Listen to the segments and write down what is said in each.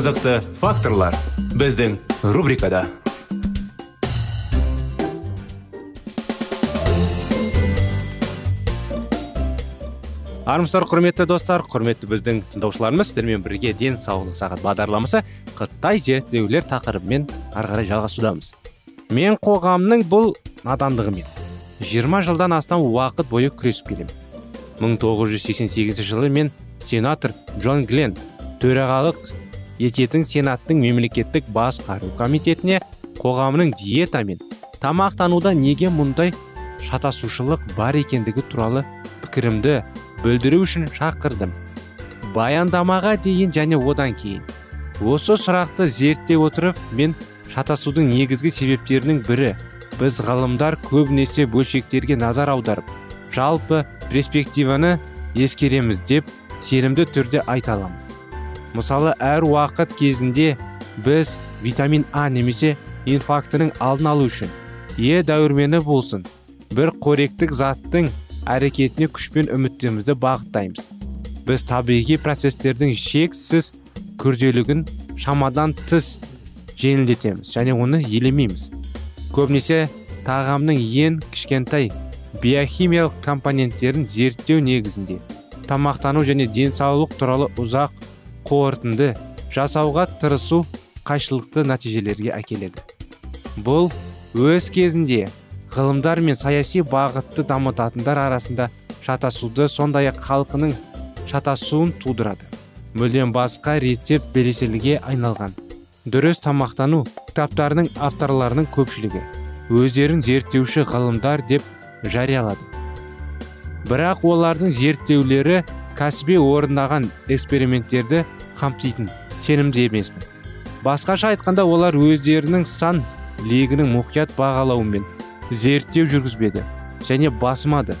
қызықты факторлар біздің рубрикада. Армысыздар құрметті достар құрметті біздің тыңдаушыларымыз сіздермен бірге денсаулық сағат бағдарламасы қытай зерттеулер тақырыбымен ары қарай жалғасудамыз. Мен қоғамның бұл надандығымен 20 жылдан астам уақыт бойы күресіп келемін. 1988 жылы мен сенатор джон глен төрағалық ететін сенаттың мемлекеттік басқару комитетіне қоғамның диета мен тамақтануда неге мұндай шатасушылық бар екендігі туралы пікірімді білдіру үшін шақырдым. Баяндамаға дейін және одан кейін осы сұрақты зерттей отырып мен шатасудың негізгі себептерінің бірі біз ғалымдар көбінесе бөлшектерге назар аударып жалпы перспективаны ескереміз деп сенімді түрде айта аламын. Мысалы әр уақыт кезінде біз витамин а немесе инфарктінің алдын алу үшін е дәуірмені болсын бір қоректік заттың әрекетіне күшпен үміттерімізді бағыттаймыз. Біз табиғи процестердің шексіз күрделігін шамадан тыс жеңілдетеміз және оны елемейміз. Көбінесе тағамның ең кішкентай биохимиялық компоненттерін зерттеу негізінде тамақтану және денсаулық туралы ұзақ қорытынды жасауға тырысу қайшылықты нәтижелерге әкеледі. Бұл өз кезінде ғылымдар мен саяси бағытты дамытатындар арасында шатасуды сондай ақ халқының шатасуын тудырады. Мүлдем басқа рецепт белеселге айналған. Дұрыс тамақтану кітаптарының авторларының көпшілігі өздерін зерттеуші ғылымдар деп жариялады. Бірақ олардың зерттеулері кәсіби орындаған эксперименттерді қамтитын сенімді емеспін басқаша айтқанда олар өздерінің сан легінің мұқият бағалауымен зерттеу жүргізбеді және басмады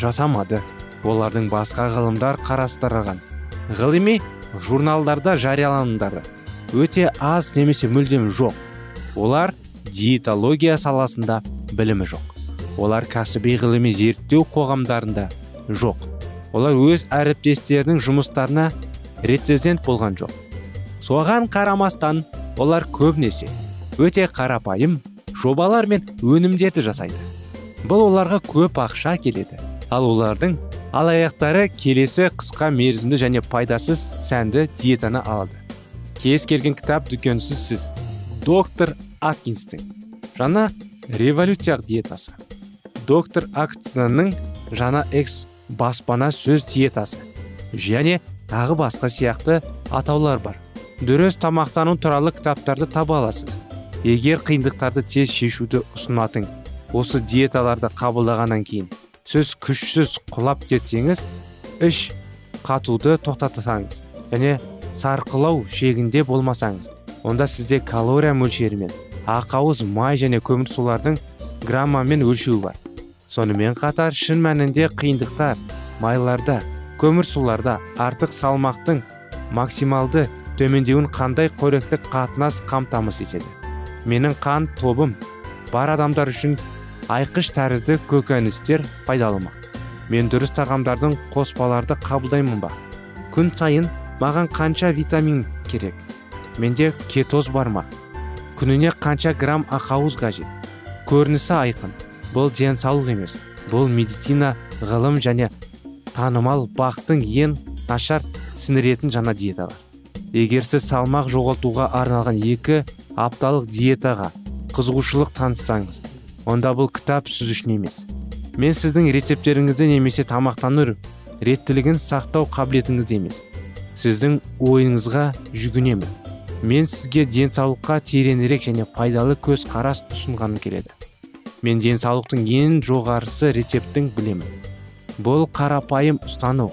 жасамады. Олардың басқа ғылымдар қарастырған ғылыми журналдарда жарияланымдары өте аз немесе мүлдем жоқ. Олар диетология саласында білімі жоқ. Олар кәсіби ғылыми зерттеу қоғамдарында жоқ. Олар өз әріптестерінің жұмыстарына рецензент болған жоқ. Соған қарамастан олар көбінесе өте қарапайым жобалар мен өнімдерді жасайды. Бұл оларға көп ақша келеді ал олардың алаяқтары келесі қысқа мерзімді және пайдасыз сәнді диетаны алады. Кез келген кітап дүкенсіз сіз. Доктор аткинстің жаңа революциялық диетасы доктор аткинстің жаңа экс баспана сөз диетасы және тағы басқа сияқты атаулар бар. Дұрыс тамақтану туралы кітаптарды таба аласыз. Егер қиындықтарды тез шешуді ұсынатын осы диеталарды қабылдағаннан кейін сіз күшсіз құлап кетсеңіз іш қатуды тоқтатсаңыз және сарқылау шегінде болмасаңыз онда сізде калория мөлшері мен ақауыз май және көмірсулардың граммамен өлшеуі бар. Сонымен қатар шын мәнінде қиындықтар майларда көмірсуларда артық салмақтың максималды төмендеуін қандай қоректік қатынас қамтамасыз етеді? Менің қан тобым бар адамдар үшін айқыш тәрізді көкөністер пайдалымақ. Мен дұрыс тағамдардың қоспаларды қабылдаймын ба? Күн сайын маған қанша витамин керек? Менде кетоз бар ма? Күніне қанша грамм ақауыз қажет? Көрінісі айқын. Бұл денсаулық емес бұл медицина ғылым және танымал бақтың ең нашар сіңіретін жаңа диеталар. Егер сіз салмақ жоғалтуға арналған екі апталық диетаға қызығушылық танытсаңыз онда бұл кітап сіз үшін емес. Мен сіздің рецепттеріңізді немесе тамақтану реттілігін сақтау қабілетіңізді емес. Сіздің ойыңызға жүгінемін. Мен сізге денсаулыққа тереңірек және пайдалы көз қарас ұсынғаным келеді. Мен денсаулықтың ең жоғарысы рецептің білемін. Бұл қарапайым ұстану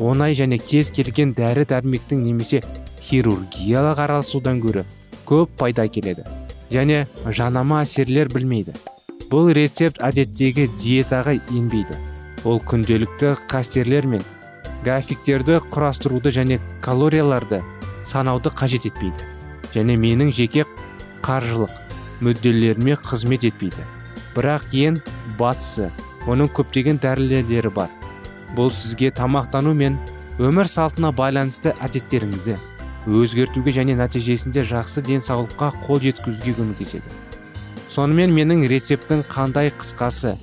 оңай және кез келген дәрі дәрмектің немесе хирургиялық араласудан гөрі көп пайда келеді және жанама әсерлер білмейді. Бұл рецепт әдеттегі диетаға енбейді. Ол күнделікті қастерлер мен графиктерді құрастыруды және калорияларды санауды қажет етпейді және менің жеке қаржылық мүдделеріме қызмет етпейді. Бірақ ең батысы оның көптеген дәрілерлері бар. Бұл сізге тамақтану мен өмір салтына байланысты әдеттеріңізді өзгертуге және нәтижесінде жақсы денсаулыққа қол жеткізуге көмектеседі. Сонымен менің рецептің қандай қысқасы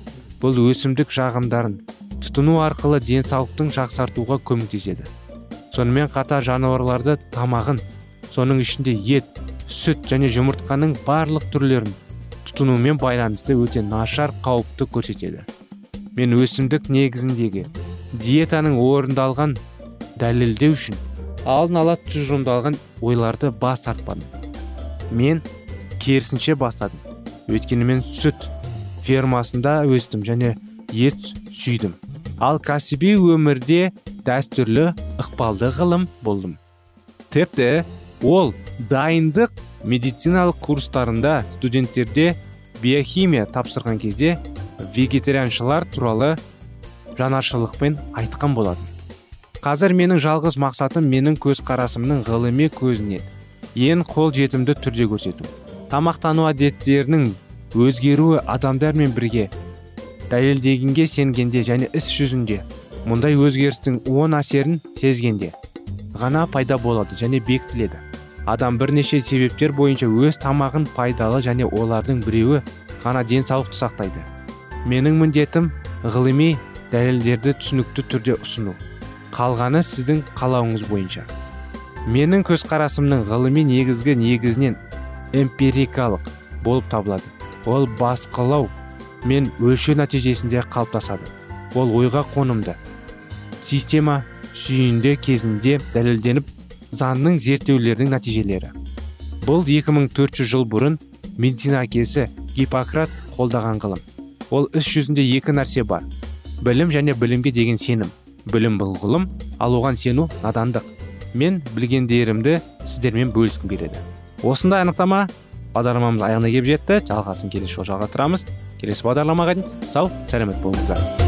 бұл өсімдік жағымдарын тұтыну арқылы денсаулықтың жақсартуға көмектеседі. Сонымен қатар жануарларды тамағын соның ішінде ет сүт және жұмыртқаның барлық түрлерін тұтынумен байланысты өте нашар қауіпті көрсетеді. Мен өсімдік негізіндегі диетаның орындалған дәлелдеу үшін алдын ала тұжырымдалған ойларды бас тартпадым. Мен керісінше бастадым. Өйткені мен сүт фермасында өстім және ет сүйдім. Ал кәсіби өмірде дәстүрлі ықпалды ғылым болдым. Тіпті ол дайындық медициналық курстарында студенттерде биохимия тапсырған кезде вегетарианшылар туралы жанашырлықпен айтқан болатын. Қазір менің жалғыз мақсатым менің көзқарасымның ғылыми көзінен ең қол жетімді түрде көрсету. Тамақтану әдеттерінің өзгеруі адамдармен бірге дәлелдегенге сенгенде және іс жүзінде мұндай өзгерістің оң әсерін сезгенде ғана пайда болады және бекітіледі. Адам бірнеше себептер бойынша өз тамағын пайдалы және олардың біреуі ғана денсаулықты сақтайды. Менің міндетім ғылыми дәлелдерді түсінікті түрде ұсыну. Қалғаны сіздің қалауыңыз бойынша. Менің көзқарасымның ғылыми негізгі негізінен эмпирикалық болып табылады. Ол басқылау мен өлшеу нәтижесінде қалыптасады. Ол ойға қонымды. Система сүйінде кезінде дәлелденіп заңның зерттеулердің нәтижелері. Бұл 2400 жыл бұрын медицина әкесі гиппократ қолдаған ғылым. Ол іс жүзінде екі нәрсе бар. Білім және білімге деген сенім. Білім бұл ғылым ал оған сену надандық. Мен білгендерімді сіздермен бөліскім келеді. Осындай анықтама бағдарламамыз аяғына келіп жетті. Жалғасын келесі жолы жалғастырамыз. Келесі бағдарламаға дейін сау сәлемет болыңыздар.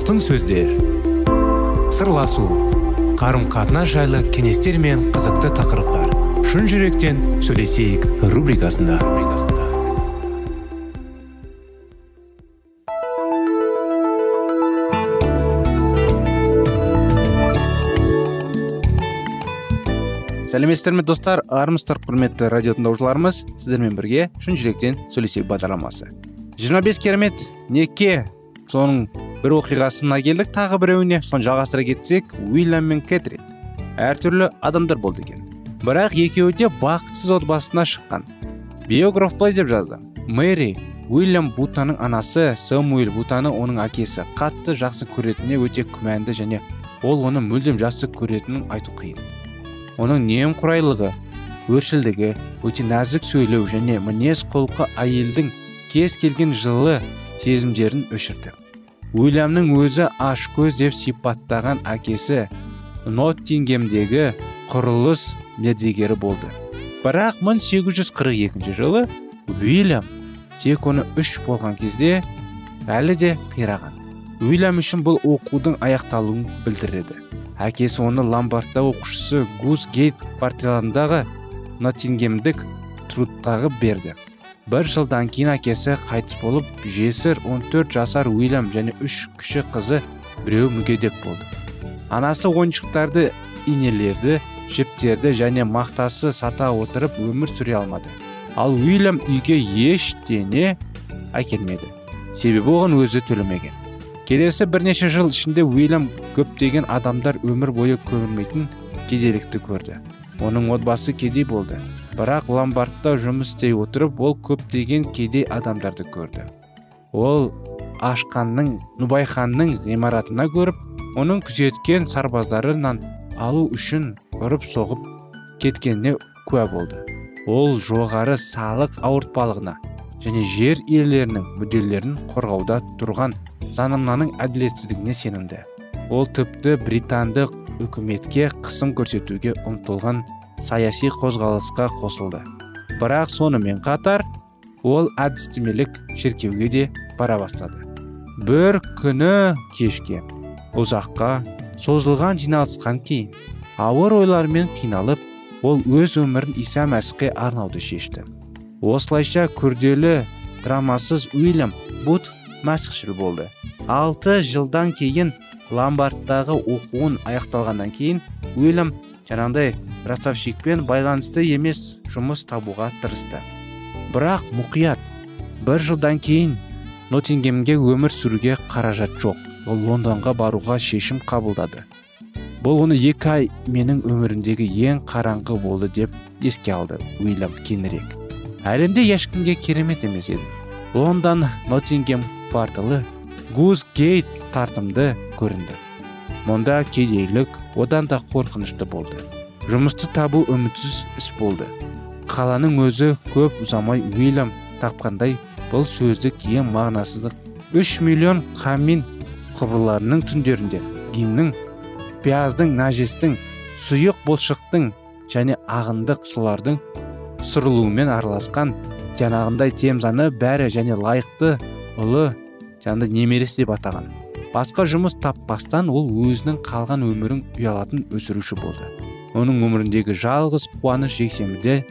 Алтын сөздер. Сырласу қарым қатынас жайлы кеңестер мен қызықты тақырыптар. Шын жүректен сөйлесейік рубрикасында. Сәлеметсіздер ме достар армысыздар құрметті радио тыңдаушыларымыз. Сіздермен бірге шын жүректен сөйлесейік бағдарламасы. 25 керемет неке соның бір оқиғасына келдік тағы біреуіне. Соны жалғастыра кетсек уильям мен кэтрин. Әртүрлі адамдар болды екен. Бірақ екеуі де бақытсыз отбасына шыққан. Биограф былай деп жазды. Мэри уильям бутаның анасы сэмуэль бутаны оның әкесі. Қатты жақсы көретініне өте күмәнді және ол оны мүлдем жақсы көретінін айту қиын. Оның немқұрайлығы өршілдігі өте нәзік сөйлеу және мінез құлқы әйелдің кез келген жылы сезімдерін өшірді. Уильямның өзі ашкөз деп сипаттаған әкесі ноттингемдегі құрылыс мердігері болды. Бірақ 1842 жылы уильям тек оны үш болған кезде әлі де қираған. Уильям үшін бұл оқудың аяқталуын білдіреді. Әкесі оны ламбардта оқушысы гус гейт партияларындағы ноттингемдік трудтағы берді. Бір жылдан кейін әкесі қайтыс болып жесір 14 жасар уильям және үш кіші қызы біреу мүгедек болды. Анасы ойыншықтарды инелерді жіптерді және мақтасы сата отырып өмір сүре алмады. Ал уильям үйге ештене әкелмеді. Себебі оған өзі төлемеген келесі бірнеше жыл ішінде уильям көптеген адамдар өмір бойы көмілмейтін кедейлікті көрді. Оның отбасы кедей болды. Бірақ ломбардта жұмыс істей отырып ол көптеген кедей адамдарды көрді. Ол ашқанның нубайханның ғимаратына көріп оның күзеткен сарбаздарынан алу үшін ұрып соғып кеткеніне куә болды. Ол жоғары салық ауыртпалығына және жер иелерінің мүдделерін қорғауда тұрған заңнаманың әділетсіздігіне сенімді. Ол тіпті британдық үкіметке қысым көрсетуге ұмтылған саяси қозғалысқа қосылды. Бірақ сонымен қатар ол әдістемелік шіркеуге де бара бастады. Бір күні кешке ұзаққа созылған жиналысқан кейін ауыр ойлармен қиналып ол өз өмірін иса мәсіхке арнауды шешті. Осылайша күрделі драмасыз уильям бут мәсіхшіл болды. Алты жылдан кейін ламбардтағы оқуын аяқталғаннан кейін уильям жаңағыдай ростовщикпен байланысты емес жұмыс табуға тырысты. Бірақ мұқият бір жылдан кейін ноттингемге өмір сүруге қаражат жоқ. Ол лондонға баруға шешім қабылдады. Бұл оны екі ай менің өмірімдегі ең қараңғы болды деп еске алды уильям кейінірек әлемде ешкімге керемет емес еді. Лондон ноттингем кварталы гуз гейт тартымды көрінді. Мұнда кедейлік одан да қорқынышты болды. Жұмысты табу үмітсіз іс болды. Қаланың өзі көп ұзамай уильям тапқандай бұл сөздік ең мағынасыздық. Үш миллион камин құбырларының түндерінде гимнің пияздың нәжестің сұйық бұлшықтың және ағындық сулардың сұрылуымен араласқан жаңағындай темзаны бәрі және лайықты ұлы жанды немересі деп атаған. Басқа жұмыс таппастан ол өзінің қалған өмірін ұялатын өсіруші болды. Оның өміріндегі жалғыз қуаныш жексенбіде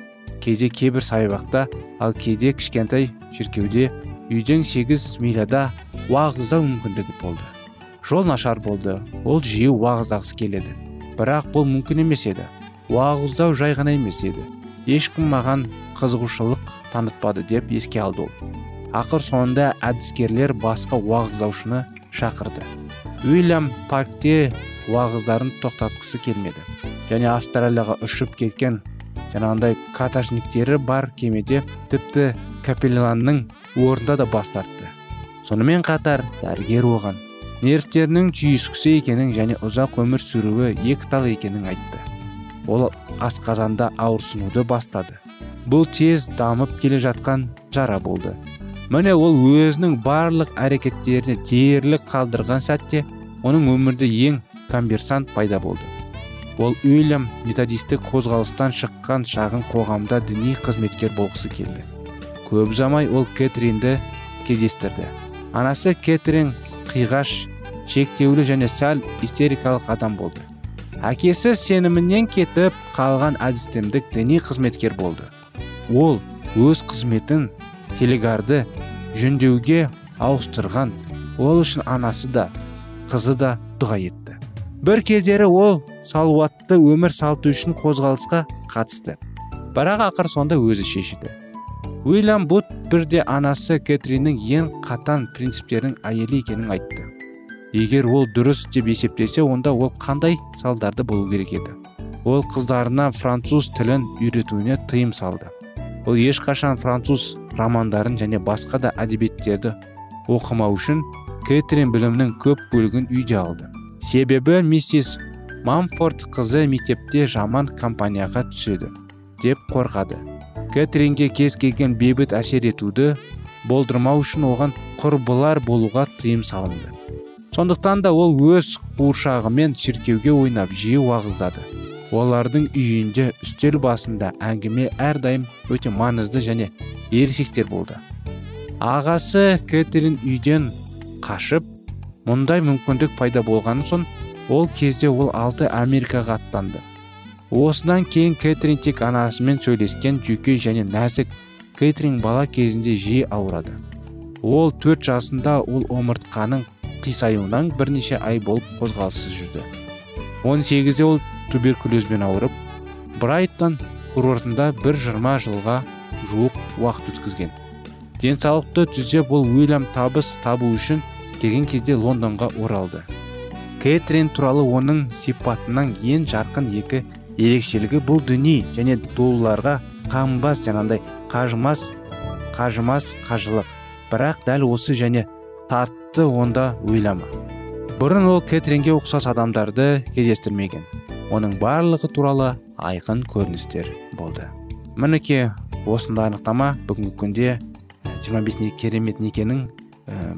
кейде кейбір саябақта ал кейде кішкентай шіркеуде үйден сегіз миляда уағыздау мүмкіндігі болды. Жол нашар болды ол жиі уағыздағысы келеді. Бірақ бұл мүмкін емес еді. Уағыздау жай ғана емес еді. Ешкім маған қызығушылық танытпады деп еске алды ол. Ақыр соңында әдіскерлер басқа уағыздаушыны шақырды. Уильям паркте уағыздарын тоқтатқысы келмеді. Және австралияға ұшып кеткен жаңағындай каташниктері бар кемеде тіпті капелланның орнында да бас тартты. Сонымен қатар дәрігер оған нервтерінің түйіскісі екенін және ұзақ өмір сүруі екі тал екенін айтты. Ол асқазанда ауырсынуды бастады. Бұл тез дамып келе жатқан жара болды. Міне ол өзінің барлық әрекеттеріне дерлік қалдырған сәтте оның өмірде ең коммерсант пайда болды. Ол уильям методистік қозғалыстан шыққан шағын қоғамда діни қызметкер болғысы келді. Көп замай ол кэтринді кездестірді. Анасы кэтрин қиғаш шектеулі және сәл истерикалық адам болды. Әкесі сенімінен кетіп қалған әдістемдік діни қызметкер болды. Ол өз қызметін телегарды жөндеуге ауыстырған ол үшін анасы да қызы да дұға етті. Бір кездері ол салауатты өмір салты үшін қозғалысқа қатысты. Бірақ ақыр сонда өзі шешті уильям бут бірде анасы кэтриннің ең қатан принциптерінің әйелі екенін айтты. Егер ол дұрыс деп есептесе онда ол қандай салдарды болу керек еді? Ол қыздарына француз тілін үйретуіне тыйым салды. Ол ешқашан француз романдарын және басқа да әдебиеттерді оқымау үшін кэтрин білімнің көп бөлігін үйде алды. Себебі миссис мамфорд қызы мектепте жаман компанияға түседі деп қорқады кэтринге кез келген бейбіт әсер етуді болдырмау үшін оған құрбылар болуға тыйым салынды. Сондықтан да ол өз қуыршағымен шіркеуге ойнап жиі уағыздады. Олардың үйінде үстел басында әңгіме әрдайым өте маңызды және ересектер болды. Ағасы кэтрин үйден қашып мұндай мүмкіндік пайда болғаны соң ол кезде ол алты америкаға аттанды. Осыдан кейін кэтрин тек анасымен сөйлескен жүйке және нәзік кэтрин бала кезінде жиі ауырады. Ол төрт жасында ол омыртқаның қисаюынан бірнеше ай болып қозғалыссыз жүрді. 18-де ол туберкулезбен ауырып брайтон курортында бір жиырма жылға жуық уақыт өткізген. Денсаулықты түзеп ол уильям табыс табу үшін келген кезде лондонға оралды. Кэтрин туралы оның сипатының ең жарқын екі ерекшелігі бұл дүние және дуларға қанбас жаңағыдай қажымас қажымас қажылық. Бірақ дәл осы және тартты онда ойлама. Бұрын ол кэтринге ұқсас адамдарды кездестірмеген. Оның барлығы туралы айқын көріністер болды. Мінекей осындай анықтама бүгінгі күнде 25 керемет некенің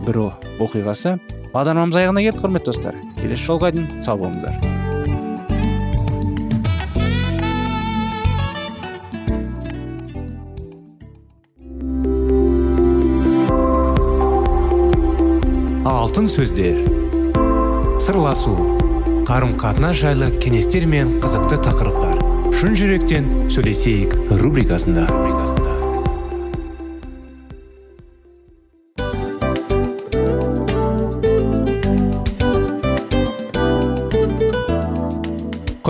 бір оқиғасы бағдарламамыз аяғына келді құрметті достар. Келесі жолға дейін сау болыңыздар. Алтын сөздер. Сырласу. Қарым қатынас жайлы кеңестер мен қызықты тақырыптар. Шын жүректен сөйлесейік рубрикасында.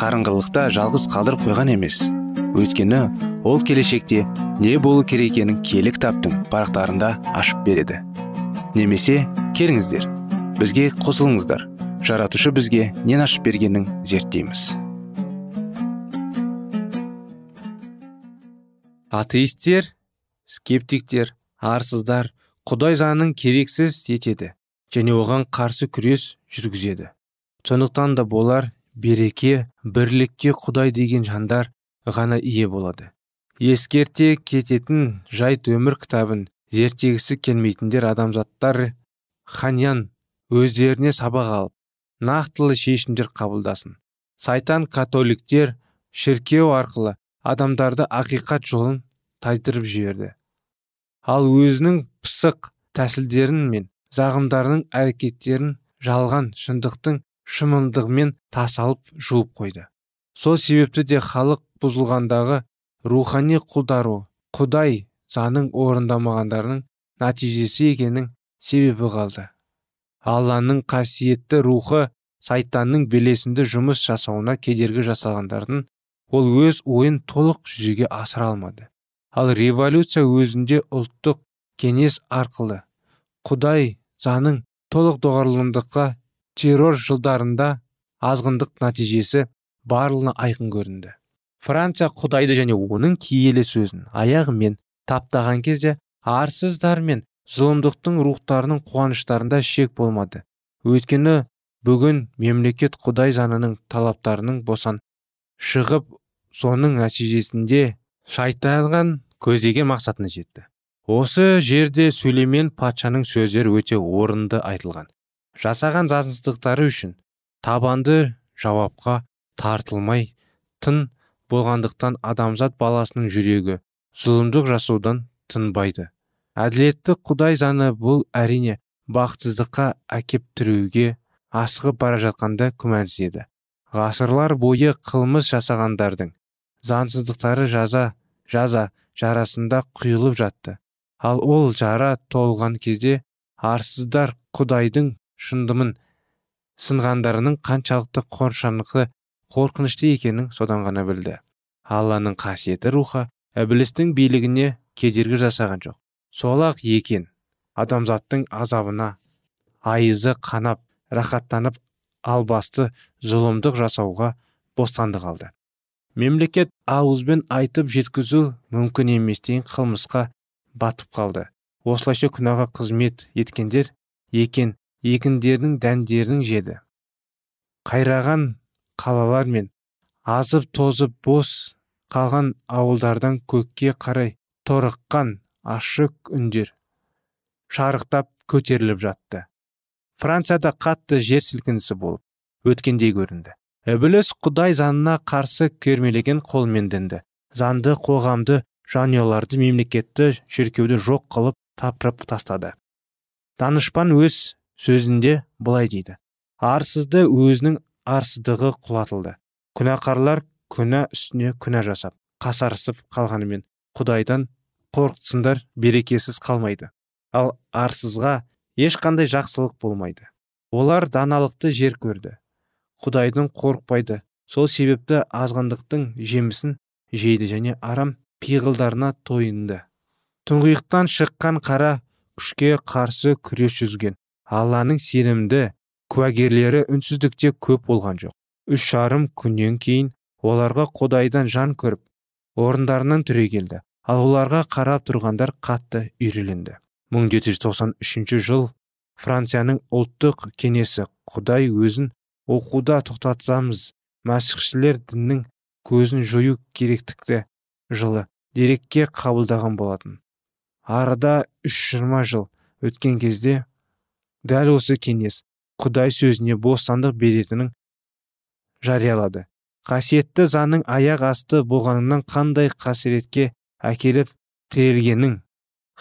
қарыңғылықта жалғыз қалдырып қойған емес. Өйткені ол келешекте не болу керек екенін кітаптың парақтарында ашып береді. Немесе келіңіздер бізге қосылыңыздар. Жаратушы бізге нен ашып бергенін зерттейміз. Атеисттер скептиктер арсыздар құдай заңын керексіз етеді және оған қарсы күрес жүргізеді. Сондықтан да болар береке бірлікке құдай деген жандар ғана ие болады. Ескерте кететін жайт өмір кітабын зерттегісі келмейтіндер адамзаттар ханьян өздеріне сабақ алып нақтылы шешімдер қабылдасын. Сайтан католиктер шіркеу арқылы адамдарды ақиқат жолын тайдырып жіберді. Ал өзінің пысық тәсілдерін мен зағымдарының әрекеттерін жалған шындықтың шымылдығымен тасалып жуып қойды. Сол себепті де халық бұзылғандағы рухани құлдару құдай заның орындамағандарының нәтижесі екенің себебі қалды. Алланың қасиетті рухы сайтанның белесінде жұмыс жасауына кедергі жасалғандардың ол өз ойын толық жүзеге асыра алмады. Ал революция өзінде ұлттық кеңес арқылы құдай заның толық доғарылымдыққа террор жылдарында азғындық нәтижесі барлығына айқын көрінді. Франция құдайды және оның киелі сөзін аяғымен таптаған кезде арсыздар мен зұлымдықтың рухтарының қуаныштарында шек болмады. Өйткені бүгін мемлекет құдай заңының талаптарының босан шығып соның нәтижесінде шайтанған көздеген мақсатына жетті. Осы жерде сүлеймен патшаның сөздері өте орынды айтылған. Жасаған заңсыздықтары үшін табанды жауапқа тартылмай тын болғандықтан адамзат баласының жүрегі зұлымдық жасаудан тынбайды. Әділетті құдай заңы бұл әрине бақытсыздыққа әкеп тіреуге асығып бара жатқанда күмәнсіз еді. Ғасырлар бойы қылмыс жасағандардың заңсыздықтары жаза жаза жарасында құйылып жатты. Ал ол жара толған кезде арсыздар құдайдың шындымын сынғандарының қаншалықты қоршанықы қорқынышты екенін содан ғана білді. Алланың қасиетті рухы ібілістің билігіне кедергі жасаған жоқ. Сол ақ екен адамзаттың азабына айызы қанап рахаттанып албасты зұлымдық жасауға бостандық алды. Мемлекет ауызбен айтып жеткізу мүмкін емес қылмысқа батып қалды. Осылайша күнәға қызмет еткендер екен екіндердің дәндерін жеді. Қайраған қалалар мен азып тозып бос қалған ауылдардан көкке қарай торыққан ашық үндер шарықтап көтеріліп жатты. Францияда қатты жер сілкінісі болып өткендей көрінді. Ібіліс құдай заңына қарсы кермелеген қолмен дінді. Заңды қоғамды жанұяларды мемлекетті шіркеуді жоқ қылып тапырып тастады. Данышпан өз сөзінде былай дейді. Арсызды өзінің арсыздығы құлатылды. Күнәқарлар күнә үстіне күнә жасап қасарысып қалғанымен құдайдан қорықсындар берекесіз қалмайды. Ал арсызға ешқандай жақсылық болмайды. Олар даналықты жер көрді. Құдайдың қорықпайды. Сол себепті азғандықтың жемісін жейді және арам пиғылдарына тойынды. Тұңғиықтан шыққан қара күшке қарсы күрес жүзген. Алланың сенімді куәгерлері үнсіздікте көп болған жоқ. Үш жарым күннен кейін оларға құдайдан жан көріп орындарынан түрегелді ал оларға қарап тұрғандар қатты үйреленді 1793 жыл францияның ұлттық кеңесі құдай өзін оқуда тоқтатсамыз мәсіхшілер діннің көзін жою керектікті жылы дерекке қабылдаған болатын. Арада үш жиырма жыл өткен кезде дәл осы кеңес құдай сөзіне бостандық беретінін жариялады. Қасиетті заңның аяқ асты болғанынан қандай қасіретке әкеліп тірелгенін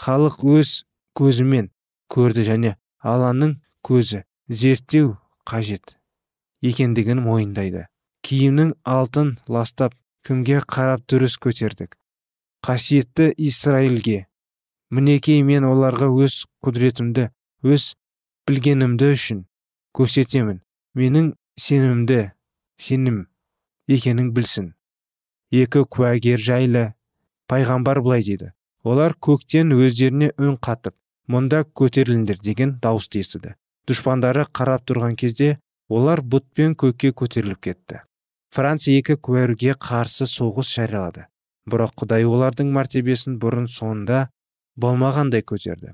халық өз көзімен көрді және алланың көзі зерттеу қажет екендігін мойындайды. Киімнің алтын ластап кімге қарап дұрыс көтердік? Қасиетті израильге мінекей мен оларға өз құдіретімді өз білгенімді үшін көрсетемін. Менің сенімді сенім екенін білсін. Екі куәгер жайлы пайғамбар былай дейді. Олар көктен өздеріне үн қатып мұнда көтеріліңдер деген дауысты естіді. Дұшпандары қарап тұрған кезде олар бұтпен көкке көтеріліп кетті. Франция екі куәруге қарсы соғыс жариялады. Бірақ құдай олардың мәртебесін бұрын соңында болмағандай көтерді.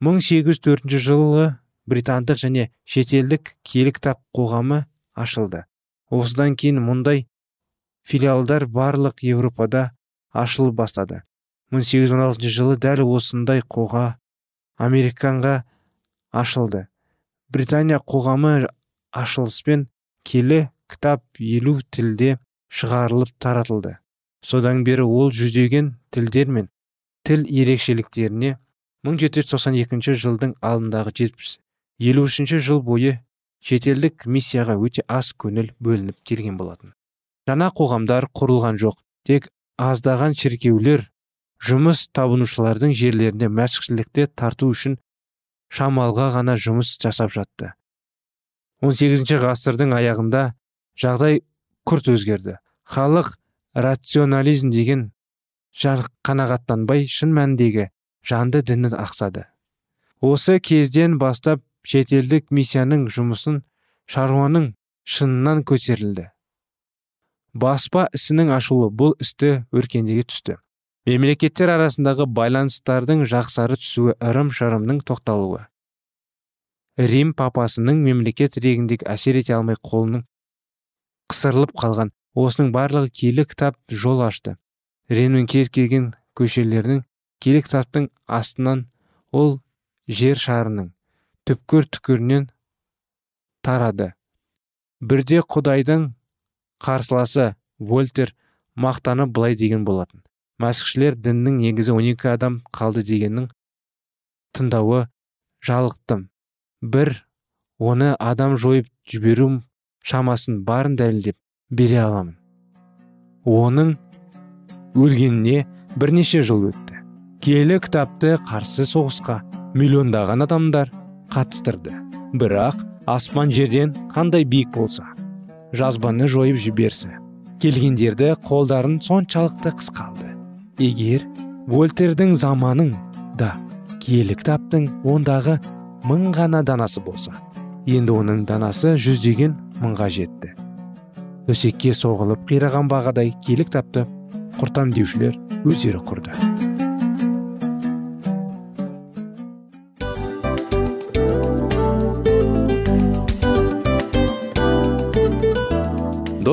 1804 жылы британдық және шетелдік киелі кітап қоғамы ашылды. Осыдан кейін мұндай филиалдар барлық еуропада ашылып бастады. 1816 жылы дәл осындай қоға американға ашылды. Британия қоғамы ашылыспен келі кітап елу тілде шығарылып таратылды. Содан бері ол жүздеген тілдер мен тіл ерекшеліктеріне 1792 жылдың алдындағы жетпіс елу үшінші жыл бойы шетелдік миссияға өте аз көңіл бөлініп келген болатын. Жаңа қоғамдар құрылған жоқ тек аздаған шіркеулер жұмыс табынушылардың жерлерінде мәсіхшілікті тарту үшін шамалға ғана жұмыс жасап жатты. 18 ғасырдың аяғында жағдай күрт өзгерді. Халық рационализм деген қанағаттанбай шын мәніндегі жанды дінді ақсады. Осы кезден бастап шетелдік миссияның жұмысын шаруаның шынынан көтерілді. Баспа ісінің ашылуы бұл істі өркендеге түсті. Мемлекеттер арасындағы байланыстардың жақсары түсуі ырым шырымның тоқталуы. Рим папасының мемлекет регіндегі әсер ете алмай қолының қысырылып қалған осының барлығы киелі кітап жол ашты. Римнің кез келген көшелерінің киелі кітаптың астынан ол жер шарының түпкір түкірінен тарады. Бірде құдайдың қарсыласы вольтер мақтаны былай деген болатын. Мәсіхшілер діннің негізі 12 адам қалды дегеннің тыңдауы жалықтым. Бір оны адам жойып жіберу шамасын барын дәлелдеп бере аламын. Оның өлгеніне бірнеше жыл өтті. Киелі кітапты қарсы соғысқа миллиондаған адамдар қатыстырды. Бірақ аспан жерден қандай биік болса жазбаны жойып жіберсі келгендерді қолдарын соншалықты қысқалды егер вольтердің заманың да киелі кітаптың ондағы мың ғана данасы болса енді оның данасы жүздеген мыңға жетті. Төсекке соғылып қираған бағадай киелі кітапты құртам деушілер өздері құрды.